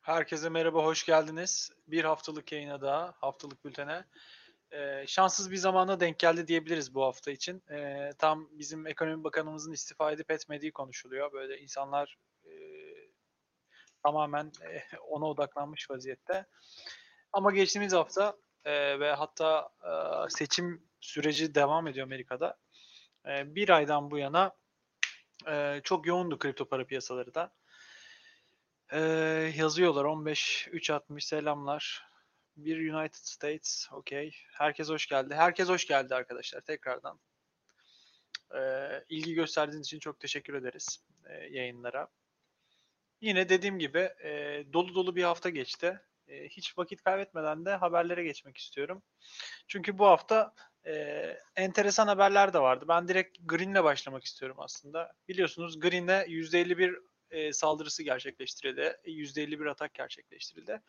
Herkese merhaba, hoş geldiniz. Bir haftalık yayına daha, haftalık bültene. Ee, şanssız bir zamana denk geldi diyebiliriz bu hafta için. Ee, tam bizim ekonomi bakanımızın istifa edip etmediği konuşuluyor. Böyle insanlar e, tamamen e, ona odaklanmış vaziyette. Ama geçtiğimiz hafta e, ve hatta e, seçim süreci devam ediyor Amerika'da. E, bir aydan bu yana e, çok yoğundu kripto para piyasaları da. Ee, yazıyorlar 15 360 selamlar. Bir United States. Okey. Herkes hoş geldi. Herkes hoş geldi arkadaşlar tekrardan. Ee, ilgi gösterdiğiniz için çok teşekkür ederiz e, yayınlara. Yine dediğim gibi e, dolu dolu bir hafta geçti. E, hiç vakit kaybetmeden de haberlere geçmek istiyorum. Çünkü bu hafta e, enteresan haberler de vardı. Ben direkt Green'le başlamak istiyorum aslında. Biliyorsunuz Green'le %51 e, saldırısı gerçekleştirildi. %51 atak gerçekleştirildi.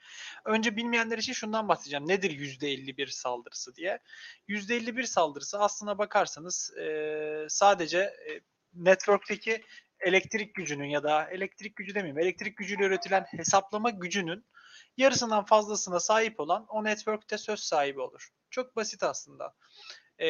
Önce bilmeyenler için şundan bahsedeceğim. Nedir %51 saldırısı diye. %51 saldırısı aslına bakarsanız e, sadece e, network'teki elektrik gücünün ya da elektrik gücü demeyeyim, elektrik gücüyle üretilen hesaplama gücünün yarısından fazlasına sahip olan o network'te söz sahibi olur. Çok basit aslında e,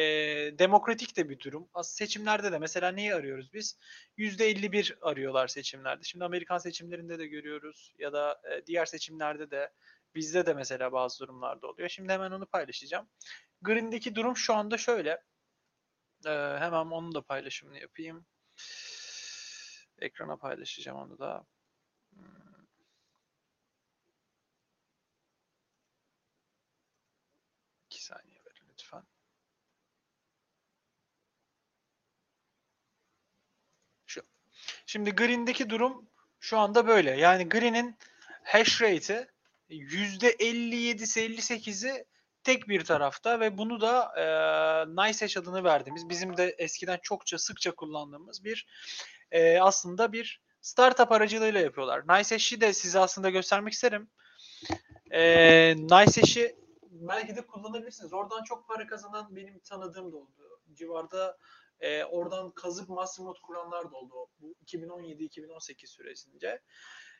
demokratik de bir durum. Aslında seçimlerde de mesela neyi arıyoruz biz? %51 arıyorlar seçimlerde. Şimdi Amerikan seçimlerinde de görüyoruz ya da e, diğer seçimlerde de bizde de mesela bazı durumlarda oluyor. Şimdi hemen onu paylaşacağım. Green'deki durum şu anda şöyle. E, hemen onun da paylaşımını yapayım. Ekrana paylaşacağım onu da. Hmm. Şimdi Green'deki durum şu anda böyle. Yani Green'in hash rate'i %57'si 58'i tek bir tarafta ve bunu da e, Nice Hash adını verdiğimiz bizim de eskiden çokça sıkça kullandığımız bir e, aslında bir startup aracılığıyla yapıyorlar. Nice Hash'i de size aslında göstermek isterim. E, nice Hash'i belki de kullanabilirsiniz. Oradan çok para kazanan benim tanıdığım da oldu. Civarda e, oradan kazıp mastermod kuranlar da oldu bu 2017-2018 süresince.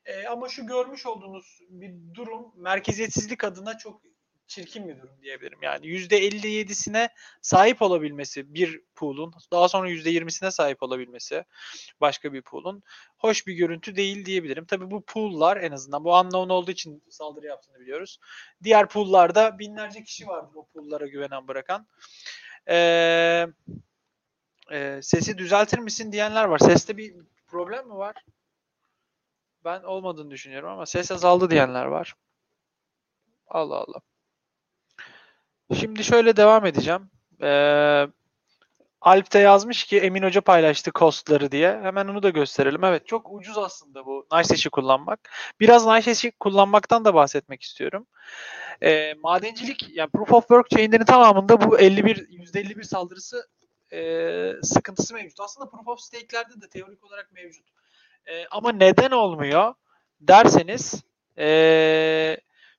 E, ama şu görmüş olduğunuz bir durum merkeziyetsizlik adına çok çirkin bir durum diyebilirim. Yani %57'sine sahip olabilmesi bir pool'un daha sonra %20'sine sahip olabilmesi başka bir pool'un hoş bir görüntü değil diyebilirim. Tabii bu pool'lar en azından bu unknown olduğu için saldırı yaptığını biliyoruz. Diğer pool'larda binlerce kişi vardır o pool'lara güvenen bırakan. Eee e, sesi düzeltir misin diyenler var. Seste bir problem mi var? Ben olmadığını düşünüyorum ama ses azaldı diyenler var. Allah Allah. Şimdi şöyle devam edeceğim. Ee, Alp de yazmış ki Emin Hoca paylaştı costları diye. Hemen onu da gösterelim. Evet çok ucuz aslında bu Nicehash'i kullanmak. Biraz Nicehash'i kullanmaktan da bahsetmek istiyorum. Ee, madencilik yani Proof of Work chain'lerin tamamında bu 51 %51 saldırısı e, sıkıntısı mevcut. Aslında proof of stake'lerde de teorik olarak mevcut. E, ama neden olmuyor derseniz e,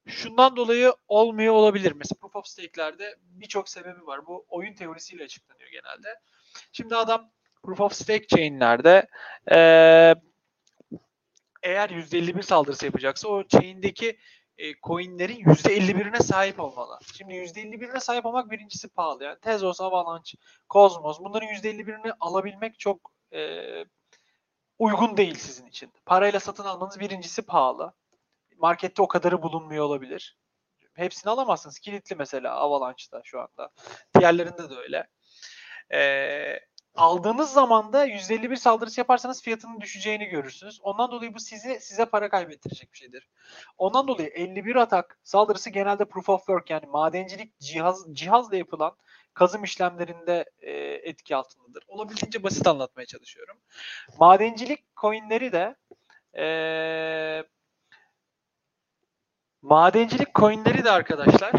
şundan dolayı olmuyor olabilir. Mesela proof of stake'lerde birçok sebebi var. Bu oyun teorisiyle açıklanıyor genelde. Şimdi adam proof of stake chain'lerde e, eğer %51 saldırısı yapacaksa o chain'deki e, coinlerin %51'ine sahip olmalı. Şimdi %51'ine sahip olmak birincisi pahalı. Yani Tezos, Avalanche, Cosmos bunların %51'ini alabilmek çok e, uygun değil sizin için. Parayla satın almanız birincisi pahalı. Markette o kadarı bulunmuyor olabilir. Hepsini alamazsınız. Kilitli mesela Avalanche'da şu anda. Diğerlerinde de öyle. Ee, aldığınız zaman da %51 saldırısı yaparsanız fiyatının düşeceğini görürsünüz. Ondan dolayı bu size size para kaybettirecek bir şeydir. Ondan dolayı 51 atak saldırısı genelde proof of work yani madencilik cihaz cihazla yapılan kazım işlemlerinde e, etki altındadır. Olabildiğince basit anlatmaya çalışıyorum. Madencilik coinleri de e, madencilik coinleri de arkadaşlar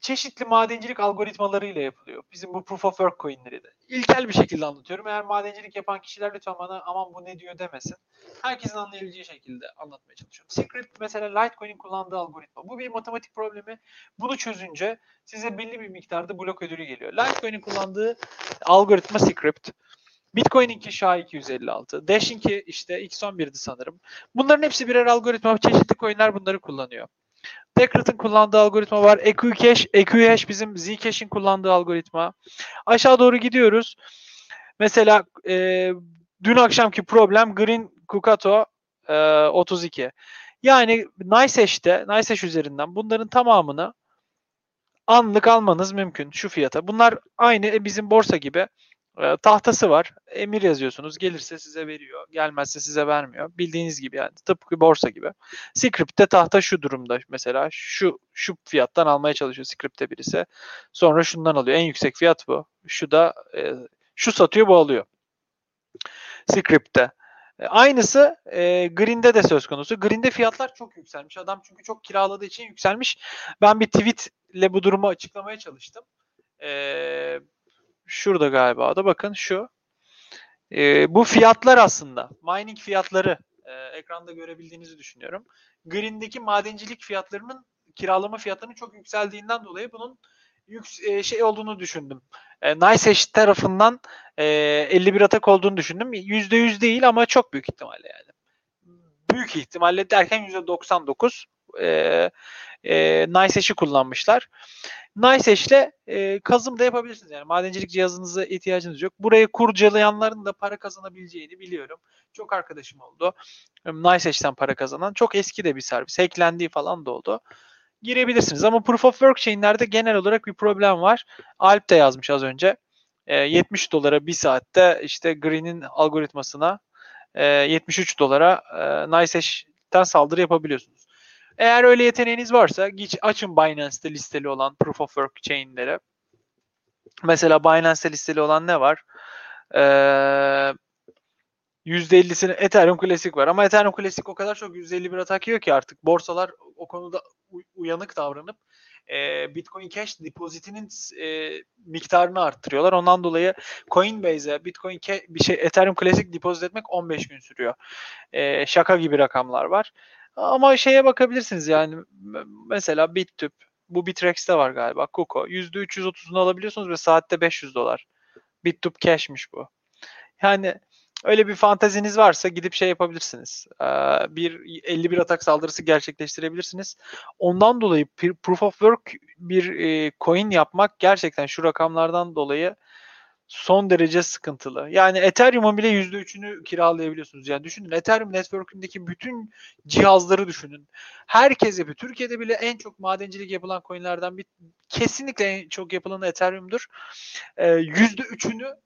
çeşitli madencilik algoritmalarıyla yapılıyor. Bizim bu proof of work coinleri de. İlkel bir şekilde anlatıyorum. Eğer madencilik yapan kişiler lütfen bana aman bu ne diyor demesin. Herkesin anlayabileceği şekilde anlatmaya çalışıyorum. Secret mesela Litecoin'in kullandığı algoritma. Bu bir matematik problemi. Bunu çözünce size belli bir miktarda blok ödülü geliyor. Litecoin'in kullandığı algoritma Secret. Bitcoin'inki SHA-256. Dash'inki işte X11'di sanırım. Bunların hepsi birer algoritma. Çeşitli coin'ler bunları kullanıyor. Decredit'in kullandığı algoritma var. EQCash, EQHash bizim Zcash'in kullandığı algoritma. Aşağı doğru gidiyoruz. Mesela e, dün akşamki problem Green Kukato e, 32. Yani NiceHash'te, NiceHash üzerinden bunların tamamını anlık almanız mümkün şu fiyata. Bunlar aynı e, bizim borsa gibi e, tahtası var. Emir yazıyorsunuz. Gelirse size veriyor. Gelmezse size vermiyor. Bildiğiniz gibi yani tıpkı borsa gibi. Script'te tahta şu durumda mesela şu şu fiyattan almaya çalışıyor Script'te birisi. Sonra şundan alıyor. En yüksek fiyat bu. Şu da e, şu satıyor bu alıyor. Script'te. E, aynısı e, Green'de de söz konusu. Green'de fiyatlar çok yükselmiş. Adam çünkü çok kiraladığı için yükselmiş. Ben bir tweetle bu durumu açıklamaya çalıştım. E, şurada galiba da bakın şu. E, bu fiyatlar aslında mining fiyatları e, ekranda görebildiğinizi düşünüyorum. Green'deki madencilik fiyatlarının kiralama fiyatlarının çok yükseldiğinden dolayı bunun yük, e, şey olduğunu düşündüm. E, NiceHash tarafından e, 51 atak olduğunu düşündüm. %100 değil ama çok büyük ihtimalle yani. Büyük ihtimalle derken %99 e, e, NiceHash'i kullanmışlar. NiceHash'le e, kazım da yapabilirsiniz. Yani madencilik cihazınıza ihtiyacınız yok. Burayı kurcalayanların da para kazanabileceğini biliyorum. Çok arkadaşım oldu. NiceHash'ten para kazanan. Çok eski de bir servis. Hacklendiği falan da oldu girebilirsiniz. Ama Proof of Work chain'lerde genel olarak bir problem var. Alp de yazmış az önce. E, 70 dolara bir saatte işte Green'in algoritmasına e, 73 dolara e, NiceHash'ten saldırı yapabiliyorsunuz. Eğer öyle yeteneğiniz varsa geç, açın Binance'te listeli olan Proof of Work chain'leri. Mesela Binance'te listeli olan ne var? Eee %50'sini Ethereum Classic var. Ama Ethereum Classic o kadar çok %51 atak yiyor ki artık borsalar o konuda uyanık davranıp e, Bitcoin Cash depozitinin e, miktarını arttırıyorlar. Ondan dolayı Coinbase'e Bitcoin Cash, bir şey Ethereum Classic depozit etmek 15 gün sürüyor. E, şaka gibi rakamlar var. Ama şeye bakabilirsiniz yani mesela BitTüp bu Bitrex'te var galiba. Kuko. %330'unu alabiliyorsunuz ve saatte 500 dolar. BitTüp Cash'miş bu. Yani öyle bir fanteziniz varsa gidip şey yapabilirsiniz. Bir 51 atak saldırısı gerçekleştirebilirsiniz. Ondan dolayı proof of work bir coin yapmak gerçekten şu rakamlardan dolayı son derece sıkıntılı. Yani Ethereum'un bile %3'ünü kiralayabiliyorsunuz. Yani düşünün Ethereum network'ündeki bütün cihazları düşünün. Herkes yapıyor. Türkiye'de bile en çok madencilik yapılan coinlerden bir kesinlikle en çok yapılan Ethereum'dur. %3'ünü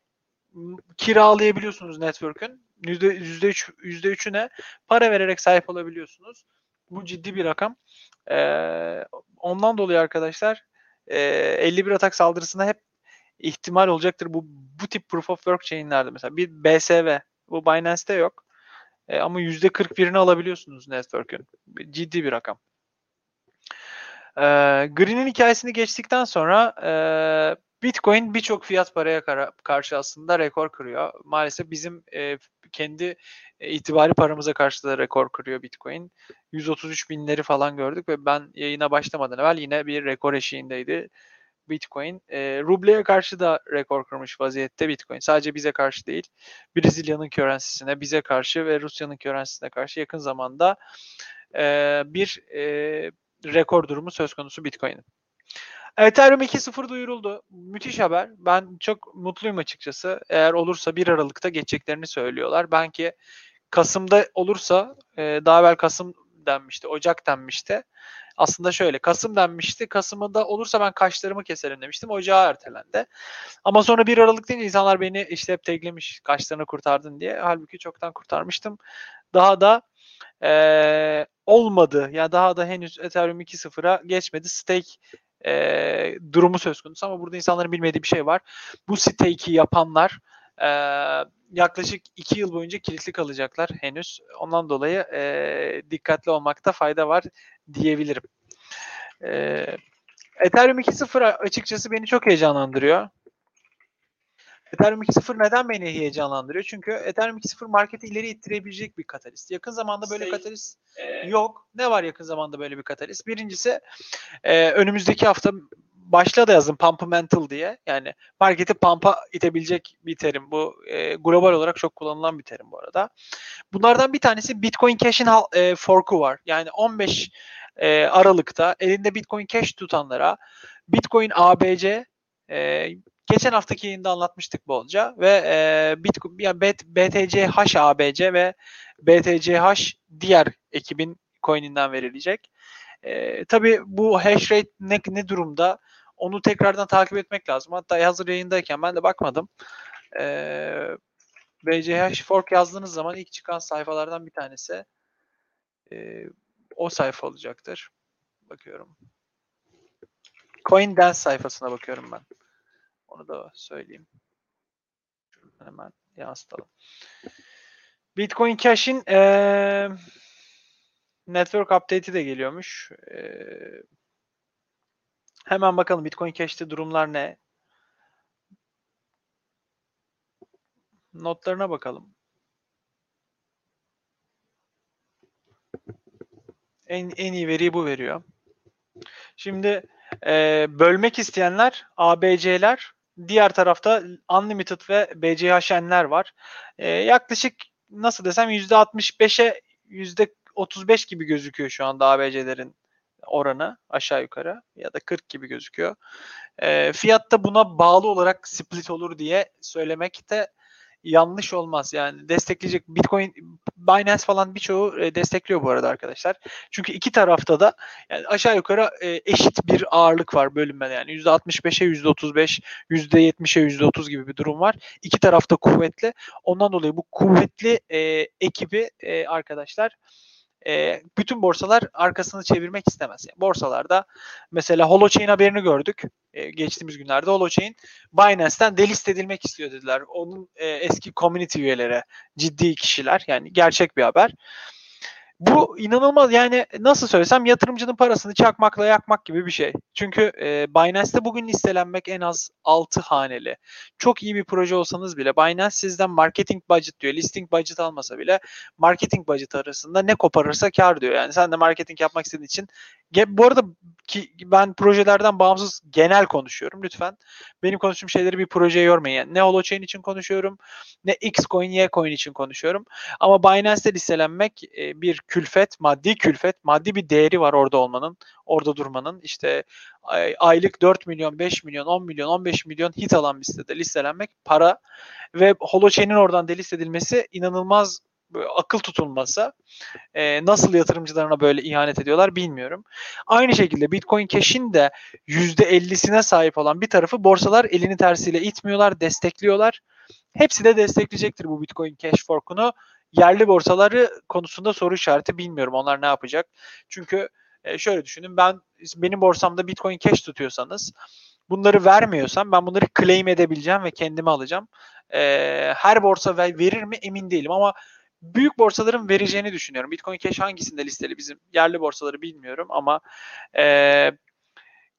kiralayabiliyorsunuz network'ün. %3 %3'üne para vererek sahip olabiliyorsunuz. Bu ciddi bir rakam. Ee, ondan dolayı arkadaşlar e, 51 atak saldırısında hep ihtimal olacaktır bu bu tip proof of work chain'lerde mesela bir BSV bu Binance'te yok. E, ama %41'ini alabiliyorsunuz network'ün. Ciddi bir rakam. E, Green'in hikayesini geçtikten sonra e, Bitcoin birçok fiyat paraya karşı aslında rekor kırıyor. Maalesef bizim e, kendi e, itibari paramıza karşı da rekor kırıyor Bitcoin. 133 binleri falan gördük ve ben yayına başlamadan evvel yine bir rekor eşiğindeydi Bitcoin. E, rubleye karşı da rekor kırmış vaziyette Bitcoin. Sadece bize karşı değil. Brezilya'nın currency'sine, bize karşı ve Rusya'nın currency'sine karşı yakın zamanda e, bir e, rekor durumu söz konusu Bitcoin'in. Ethereum 2.0 duyuruldu. Müthiş haber. Ben çok mutluyum açıkçası. Eğer olursa 1 Aralık'ta geçeceklerini söylüyorlar. Ben ki Kasım'da olursa e, daha evvel Kasım denmişti, Ocak denmişti. Aslında şöyle Kasım denmişti. Kasım'da olursa ben kaşlarımı keserim demiştim. Ocağa ertelendi. Ama sonra 1 Aralık deyince insanlar beni işte hep teklemiş kaşlarını kurtardın diye. Halbuki çoktan kurtarmıştım. Daha da e, olmadı. Ya yani daha da henüz Ethereum 2.0'a geçmedi. Stake e, durumu söz konusu ama burada insanların bilmediği bir şey var. Bu stake'i yapanlar e, yaklaşık iki yıl boyunca kilitli kalacaklar henüz. Ondan dolayı e, dikkatli olmakta fayda var diyebilirim. E, Ethereum 2.0 açıkçası beni çok heyecanlandırıyor. Ethereum 2.0 neden beni heyecanlandırıyor? Çünkü Ethereum 2.0 marketi ileri ittirebilecek bir katalist. Yakın zamanda böyle şey, katalist e... yok. Ne var yakın zamanda böyle bir katalist? Birincisi e, önümüzdeki hafta başlığa da yazdım Pumpamental diye. Yani marketi pampa itebilecek bir terim. Bu e, global olarak çok kullanılan bir terim bu arada. Bunlardan bir tanesi Bitcoin Cash'in e, fork'u var. Yani 15 e, Aralık'ta elinde Bitcoin Cash tutanlara Bitcoin ABC e, geçen haftaki yayında anlatmıştık bolca ve e, Bitcoin yani BTCH ABC ve BTCH diğer ekibin coin'inden verilecek. E, tabii bu hash rate ne, ne durumda? Onu tekrardan takip etmek lazım. Hatta hazır yayındayken ben de bakmadım. E, BCH fork yazdığınız zaman ilk çıkan sayfalardan bir tanesi e, o sayfa olacaktır. Bakıyorum. Coin Dance sayfasına bakıyorum ben. Onu da söyleyeyim. Şuradan hemen yansıtalım. Bitcoin Cash'in ee, network update'i de geliyormuş. Ee, hemen bakalım Bitcoin Cash'te durumlar ne? Notlarına bakalım. En, en iyi veriyi bu veriyor. Şimdi e, bölmek isteyenler ABC'ler, diğer tarafta Unlimited ve BCHN'ler var. E, yaklaşık nasıl desem %65'e %35 gibi gözüküyor şu anda ABC'lerin oranı aşağı yukarı ya da 40 gibi gözüküyor. E, fiyat da buna bağlı olarak split olur diye söylemekte yanlış olmaz. Yani destekleyecek Bitcoin, Binance falan birçoğu destekliyor bu arada arkadaşlar. Çünkü iki tarafta da yani aşağı yukarı eşit bir ağırlık var bölünmede. Yani %65'e %35, %70'e %30 gibi bir durum var. İki tarafta kuvvetli. Ondan dolayı bu kuvvetli e, ekibi e, arkadaşlar e, bütün borsalar arkasını çevirmek istemez. Yani borsalarda mesela Holochain haberini gördük. E, geçtiğimiz günlerde Holochain Binance'ten delist edilmek istiyor dediler. Onun e, eski community üyeleri, ciddi kişiler yani gerçek bir haber. Bu inanılmaz yani nasıl söylesem yatırımcının parasını çakmakla yakmak gibi bir şey. Çünkü e, Binance'te bugün listelenmek en az 6 haneli. Çok iyi bir proje olsanız bile Binance sizden marketing budget diyor. Listing budget almasa bile marketing budget arasında ne koparırsa kar diyor. Yani sen de marketing yapmak istediğin için bu arada ki ben projelerden bağımsız genel konuşuyorum. Lütfen benim konuştuğum şeyleri bir projeye yormayın. Yani ne Holochain için konuşuyorum, ne Xcoin, Y'coin için konuşuyorum. Ama Binance'te listelenmek e, bir külfet, maddi külfet, maddi bir değeri var orada olmanın, orada durmanın. İşte aylık 4 milyon, 5 milyon, 10 milyon, 15 milyon hit alan bir sitede listelenmek para ve Holochain'in oradan delist edilmesi inanılmaz akıl tutulması e, nasıl yatırımcılarına böyle ihanet ediyorlar bilmiyorum. Aynı şekilde Bitcoin Cash'in de %50'sine sahip olan bir tarafı borsalar elini tersiyle itmiyorlar, destekliyorlar. Hepsi de destekleyecektir bu Bitcoin Cash fork'unu. Yerli borsaları konusunda soru işareti bilmiyorum. Onlar ne yapacak? Çünkü e, şöyle düşünün ben benim borsamda Bitcoin Cash tutuyorsanız bunları vermiyorsam ben bunları claim edebileceğim ve kendime alacağım. E, her borsa verir mi emin değilim ama büyük borsaların vereceğini düşünüyorum. Bitcoin Cash hangisinde listeli bizim yerli borsaları bilmiyorum ama e,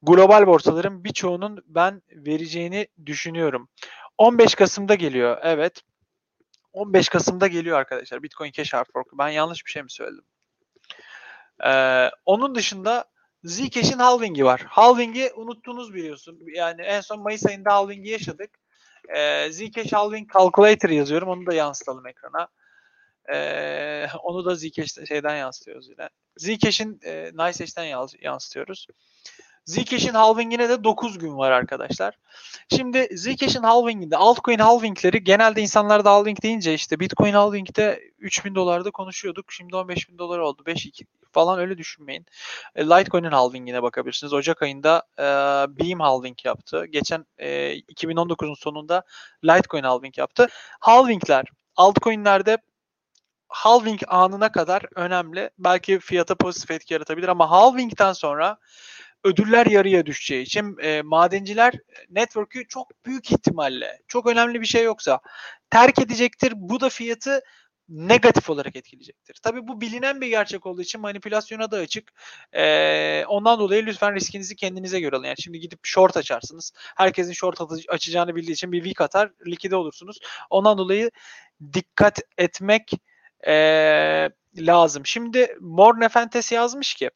global borsaların birçoğunun ben vereceğini düşünüyorum. 15 Kasım'da geliyor. Evet. 15 Kasım'da geliyor arkadaşlar. Bitcoin Cash Hard Fork. Ben yanlış bir şey mi söyledim? Ee, onun dışında Zcash'in halving'i var. Halving'i unuttunuz biliyorsun. Yani en son Mayıs ayında halving'i yaşadık. Ee, Zcash halving calculator yazıyorum. Onu da yansıtalım ekrana. Ee, onu da Zcash şeyden yansıtıyoruz yine. Zcash'in e, NiceHash'ten yansıtıyoruz. Zcash'in halvingine de 9 gün var arkadaşlar. Şimdi Zcash'in halvinginde altcoin halvingleri genelde insanlar da halving deyince işte Bitcoin halvingde 3000 dolarda konuşuyorduk. Şimdi 15 bin dolar oldu. 5 2 falan öyle düşünmeyin. E, Litecoin'in halvingine bakabilirsiniz. Ocak ayında e, Beam halving yaptı. Geçen e, 2019'un sonunda Litecoin halving yaptı. Halvingler altcoin'lerde halving anına kadar önemli. Belki fiyata pozitif etki yaratabilir ama halving'den sonra ödüller yarıya düşeceği için e, madenciler network'ü çok büyük ihtimalle çok önemli bir şey yoksa terk edecektir. Bu da fiyatı negatif olarak etkileyecektir. Tabii bu bilinen bir gerçek olduğu için manipülasyona da açık. Ee, ondan dolayı lütfen riskinizi kendinize göre alın. Yani şimdi gidip short açarsınız. Herkesin short açacağını bildiği için bir week atar, likide olursunuz. Ondan dolayı dikkat etmek e, lazım. Şimdi Mor Nefentes yazmış ki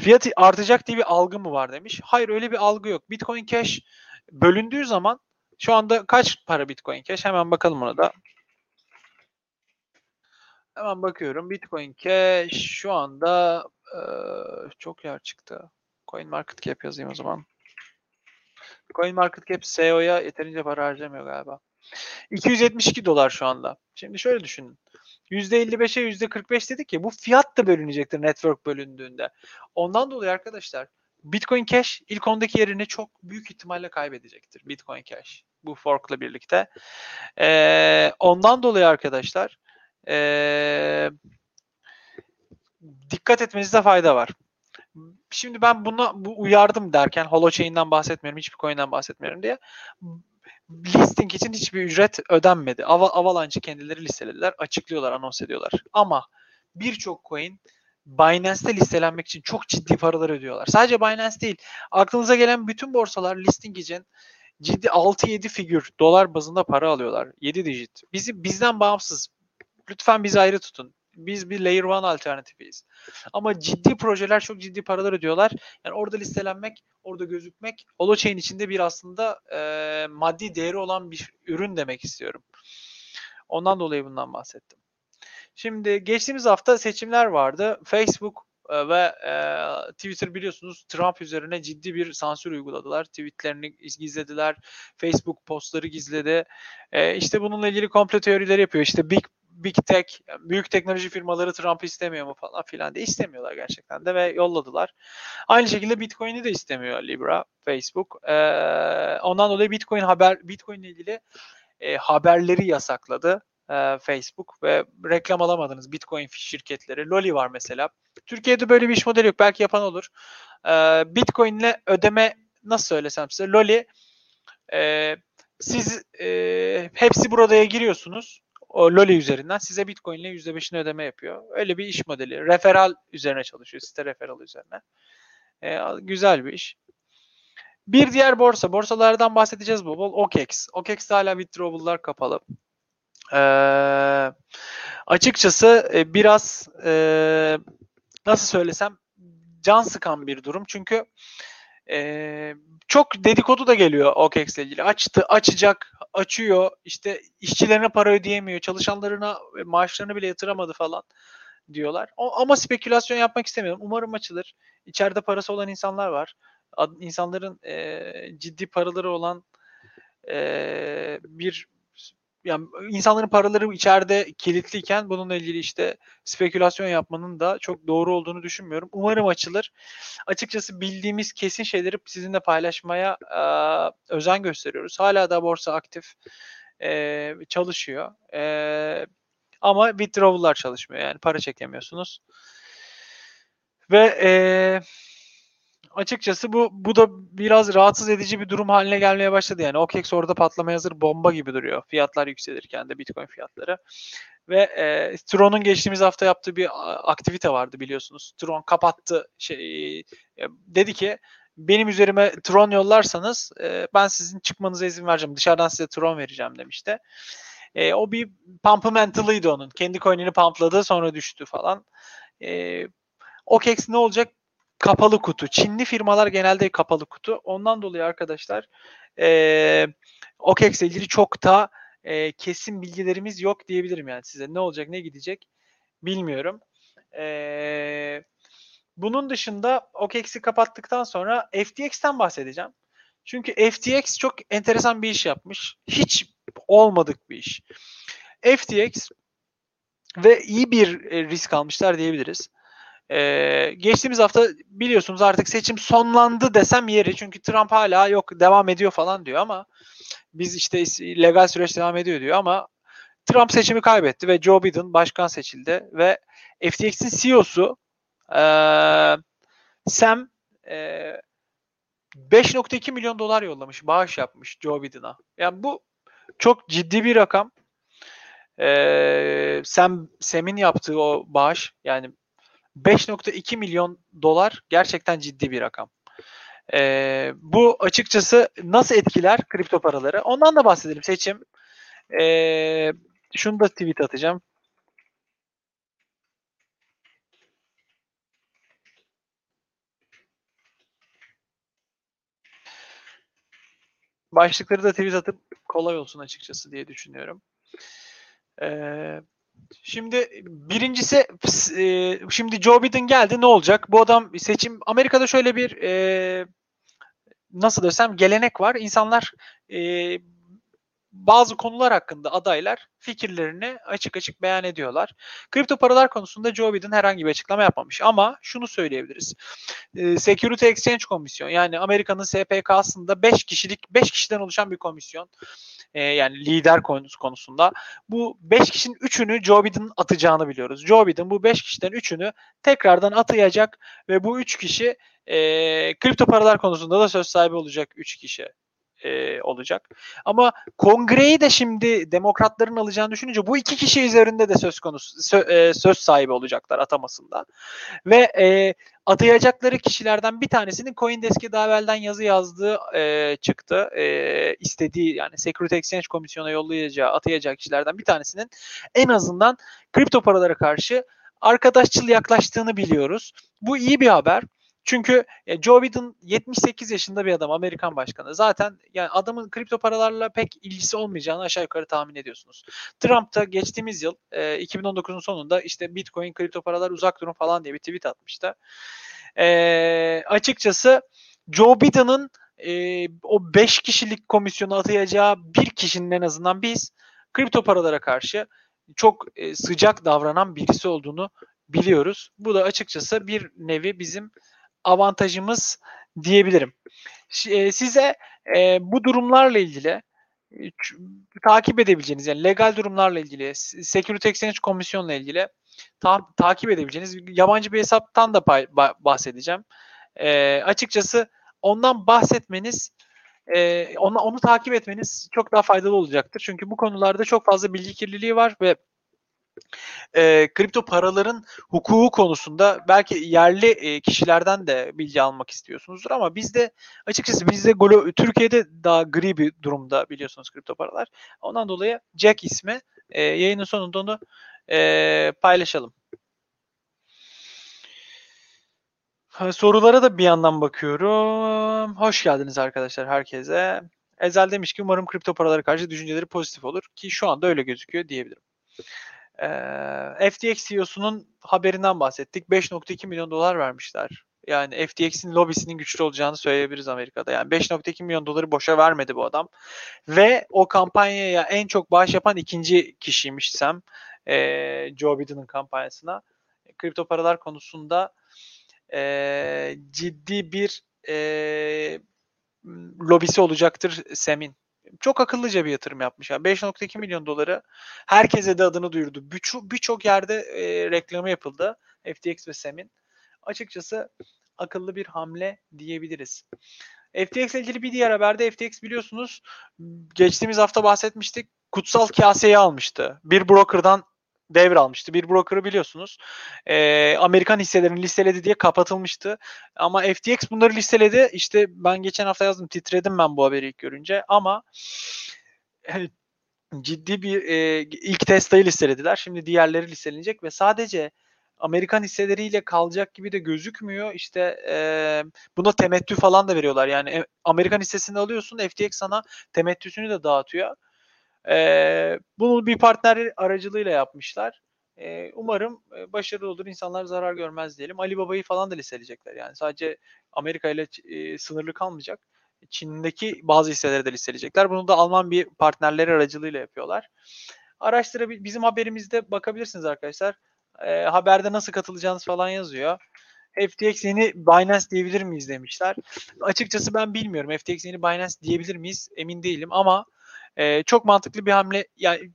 fiyatı artacak diye bir algı mı var demiş. Hayır öyle bir algı yok. Bitcoin Cash bölündüğü zaman şu anda kaç para Bitcoin Cash? Hemen bakalım ona da. Hemen bakıyorum. Bitcoin Cash şu anda e, çok yer çıktı. Coin Market Cap yazayım o zaman. Coin Market Cap SEO'ya yeterince para harcamıyor galiba. 272 dolar şu anda. Şimdi şöyle düşünün. %55'e %45 dedik ya bu fiyat da bölünecektir network bölündüğünde. Ondan dolayı arkadaşlar Bitcoin Cash ilk ondaki yerini çok büyük ihtimalle kaybedecektir. Bitcoin Cash bu forkla birlikte. Ee, ondan dolayı arkadaşlar ee, dikkat etmenizde fayda var. Şimdi ben buna bu uyardım derken Holochain'den bahsetmiyorum, hiçbir coin'den bahsetmiyorum diye. Listing için hiçbir ücret ödenmedi. Av Avalanche'ı kendileri listelediler, açıklıyorlar, anons ediyorlar. Ama birçok coin Binance'te listelenmek için çok ciddi paralar ödüyorlar. Sadece Binance değil. Aklınıza gelen bütün borsalar listing için ciddi 6-7 figür dolar bazında para alıyorlar. 7 dijit. Bizi bizden bağımsız. Lütfen bizi ayrı tutun. Biz bir layer one alternatifiyiz. Ama ciddi projeler çok ciddi paralar ödüyorlar. Yani orada listelenmek, orada gözükmek Holochain içinde bir aslında e, maddi değeri olan bir ürün demek istiyorum. Ondan dolayı bundan bahsettim. Şimdi geçtiğimiz hafta seçimler vardı. Facebook ve e, Twitter biliyorsunuz Trump üzerine ciddi bir sansür uyguladılar. Tweetlerini gizlediler. Facebook postları gizledi. E, işte bununla ilgili komplo teorileri yapıyor. İşte Big Big Tech, büyük teknoloji firmaları Trump'ı istemiyor mu falan filan de istemiyorlar gerçekten de ve yolladılar. Aynı şekilde Bitcoin'i de istemiyor Libra, Facebook. Ee, ondan dolayı Bitcoin haber Bitcoin ile ilgili e, haberleri yasakladı e, Facebook ve reklam alamadınız Bitcoin şirketleri. Loli var mesela. Türkiye'de böyle bir iş modeli yok. Belki yapan olur. E, Bitcoin ile ödeme nasıl söylesem size Loli e, siz e, hepsi buradaya giriyorsunuz o Loli üzerinden size Bitcoin ile %5'ini ödeme yapıyor. Öyle bir iş modeli. Referal üzerine çalışıyor. Site referal üzerine. Ee, güzel bir iş. Bir diğer borsa. Borsalardan bahsedeceğiz bol bol. OKEX. OKEX'te hala withdrawal'lar kapalı. Ee, açıkçası e, biraz e, nasıl söylesem can sıkan bir durum. Çünkü e, çok dedikodu da geliyor OKEX ile ilgili. Açtı, açacak, açıyor. İşte işçilerine para ödeyemiyor. Çalışanlarına maaşlarını bile yatıramadı falan diyorlar. O, ama spekülasyon yapmak istemiyorum. Umarım açılır. İçeride parası olan insanlar var. İnsanların e, ciddi paraları olan e, bir yani insanların paraları içeride kilitliyken bununla ilgili işte spekülasyon yapmanın da çok doğru olduğunu düşünmüyorum. Umarım açılır. Açıkçası bildiğimiz kesin şeyleri sizinle paylaşmaya e, özen gösteriyoruz. Hala da borsa aktif e, çalışıyor. E, ama withdrawal'lar çalışmıyor. Yani para çekemiyorsunuz. Ve eee açıkçası bu bu da biraz rahatsız edici bir durum haline gelmeye başladı. Yani OKEX orada patlamaya hazır bomba gibi duruyor. Fiyatlar yükselirken de Bitcoin fiyatları. Ve e, Tron'un geçtiğimiz hafta yaptığı bir aktivite vardı biliyorsunuz. Tron kapattı şey e, dedi ki benim üzerime Tron yollarsanız e, ben sizin çıkmanıza izin vereceğim. Dışarıdan size Tron vereceğim demişti. E, o bir pumpamentalıydı onun. Kendi coin'ini pumpladı sonra düştü falan. E, OKEX ne olacak kapalı kutu. Çinli firmalar genelde kapalı kutu. Ondan dolayı arkadaşlar e, OKEX ile ilgili çok da e, kesin bilgilerimiz yok diyebilirim yani size. Ne olacak ne gidecek bilmiyorum. E, bunun dışında OKEX'i kapattıktan sonra FTX'ten bahsedeceğim. Çünkü FTX çok enteresan bir iş yapmış. Hiç olmadık bir iş. FTX ve iyi bir risk almışlar diyebiliriz. Ee, geçtiğimiz hafta biliyorsunuz artık seçim sonlandı desem yeri. Çünkü Trump hala yok devam ediyor falan diyor ama biz işte legal süreç devam ediyor diyor ama Trump seçimi kaybetti ve Joe Biden başkan seçildi ve FTX'in CEO'su e, Sam e, 5.2 milyon dolar yollamış, bağış yapmış Joe Biden'a. Yani bu çok ciddi bir rakam. Ee, Sam Sam'in yaptığı o bağış yani 5.2 milyon dolar gerçekten ciddi bir rakam. E, bu açıkçası nasıl etkiler kripto paraları? Ondan da bahsedelim seçim. E, şunu da tweet atacağım. Başlıkları da tweet atıp kolay olsun açıkçası diye düşünüyorum. Ee, şimdi birincisi e, şimdi Joe Biden geldi ne olacak? Bu adam seçim Amerika'da şöyle bir e, nasıl desem gelenek var. İnsanlar e, bazı konular hakkında adaylar fikirlerini açık açık beyan ediyorlar. Kripto paralar konusunda Joe Biden herhangi bir açıklama yapmamış ama şunu söyleyebiliriz. Security Exchange Komisyon yani Amerika'nın SPK'sında 5 kişilik 5 kişiden oluşan bir komisyon. E, yani lider konusu konusunda. Bu 5 kişinin 3'ünü Joe Biden atacağını biliyoruz. Joe Biden bu 5 kişiden 3'ünü tekrardan atayacak ve bu 3 kişi e, kripto paralar konusunda da söz sahibi olacak 3 kişi e, olacak. Ama kongreyi de şimdi demokratların alacağını düşününce bu iki kişi üzerinde de söz konusu sö, e, söz sahibi olacaklar atamasında. Ve e, atayacakları kişilerden bir tanesinin CoinDesk'e daha evvelden yazı yazdığı e, çıktı. E, istediği yani Security Exchange Komisyonu'na yollayacağı atayacak kişilerden bir tanesinin en azından kripto paralara karşı arkadaşçıl yaklaştığını biliyoruz. Bu iyi bir haber. Çünkü e, Joe Biden 78 yaşında bir adam, Amerikan başkanı. Zaten yani adamın kripto paralarla pek ilgisi olmayacağını aşağı yukarı tahmin ediyorsunuz. Trump da geçtiğimiz yıl e, 2019'un sonunda işte Bitcoin, kripto paralar uzak durun falan diye bir tweet atmıştı. E, açıkçası Joe Biden'ın e, o 5 kişilik komisyonu atayacağı bir kişinin en azından biz kripto paralara karşı çok e, sıcak davranan birisi olduğunu biliyoruz. Bu da açıkçası bir nevi bizim avantajımız diyebilirim. E, size e, bu durumlarla ilgili e, takip edebileceğiniz yani legal durumlarla ilgili Security Exchange Komisyon'la ilgili ta- takip edebileceğiniz yabancı bir hesaptan da bahsedeceğim. E, açıkçası ondan bahsetmeniz e, onu, onu takip etmeniz çok daha faydalı olacaktır. Çünkü bu konularda çok fazla bilgi kirliliği var ve e, kripto paraların hukuku konusunda belki yerli e, kişilerden de bilgi almak istiyorsunuzdur ama bizde açıkçası bizde Türkiye'de daha gri bir durumda biliyorsunuz kripto paralar. Ondan dolayı Jack ismi e, yayının sonunda onu e, paylaşalım. Sorulara da bir yandan bakıyorum. Hoş geldiniz arkadaşlar herkese. Ezel demiş ki umarım kripto paralara karşı düşünceleri pozitif olur ki şu anda öyle gözüküyor diyebilirim. Ee, FTX CEO'sunun haberinden bahsettik. 5.2 milyon dolar vermişler. Yani FTX'in lobisinin güçlü olacağını söyleyebiliriz Amerika'da. Yani 5.2 milyon doları boşa vermedi bu adam. Ve o kampanyaya en çok bağış yapan ikinci kişiymiş Sam. E, Joe Biden'ın kampanyasına. Kripto paralar konusunda e, ciddi bir e, lobisi olacaktır Sam'in çok akıllıca bir yatırım yapmış. Yani 5.2 milyon doları herkese de adını duyurdu. Birçok birçok yerde e, reklamı yapıldı FTX ve SEM'in. Açıkçası akıllı bir hamle diyebiliriz. FTX ile ilgili bir diğer haberde FTX biliyorsunuz geçtiğimiz hafta bahsetmiştik. Kutsal kaseyi almıştı. Bir broker'dan devralmıştı. Bir broker'ı biliyorsunuz. E, Amerikan hisselerini listeledi diye kapatılmıştı. Ama FTX bunları listeledi. İşte ben geçen hafta yazdım. Titredim ben bu haberi ilk görünce. Ama ciddi bir e, ilk Tesla'yı listelediler. Şimdi diğerleri listelenecek ve sadece Amerikan hisseleriyle kalacak gibi de gözükmüyor. İşte e, buna temettü falan da veriyorlar. Yani Amerikan hissesini alıyorsun FTX sana temettüsünü de dağıtıyor. E, bunu bir partner aracılığıyla yapmışlar. E, umarım başarılı olur. İnsanlar zarar görmez diyelim. Ali Baba'yı falan da listeleyecekler. Yani sadece Amerika ile e, sınırlı kalmayacak. Çin'deki bazı hisseleri de listeleyecekler. Bunu da Alman bir partnerleri aracılığıyla yapıyorlar. Araştırabil bizim haberimizde bakabilirsiniz arkadaşlar. E, haberde nasıl katılacağınız falan yazıyor. FTX yeni Binance diyebilir miyiz demişler. Açıkçası ben bilmiyorum. FTX yeni Binance diyebilir miyiz? Emin değilim ama e, çok mantıklı bir hamle. Yani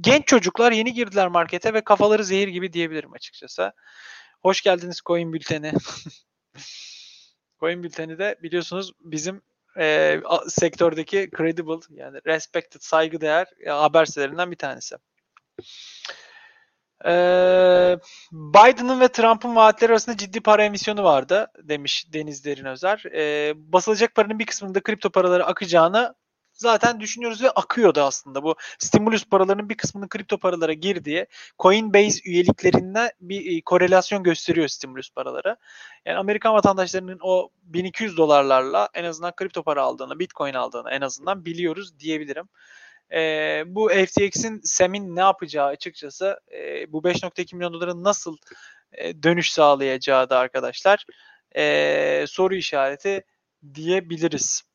genç çocuklar yeni girdiler markete ve kafaları zehir gibi diyebilirim açıkçası. Hoş geldiniz Coin Bülteni. Coin Bülteni de biliyorsunuz bizim e, sektördeki credible yani respected saygıdeğer e, haber sitelerinden bir tanesi. Ee, Biden'ın ve Trump'ın vaatleri arasında ciddi para emisyonu vardı demiş Deniz Derin. Ee, basılacak paranın bir kısmında kripto paraları akacağını zaten düşünüyoruz ve akıyordu aslında. Bu stimulus paralarının bir kısmının kripto paralara girdiği Coinbase üyeliklerinde bir e, korelasyon gösteriyor stimulus paraları. Yani Amerikan vatandaşlarının o 1200 dolarlarla en azından kripto para aldığını, Bitcoin aldığını en azından biliyoruz diyebilirim. E, bu FTX'in SEM'in ne yapacağı açıkçası e, bu 5.2 milyon doların nasıl e, dönüş sağlayacağı da arkadaşlar e, soru işareti diyebiliriz.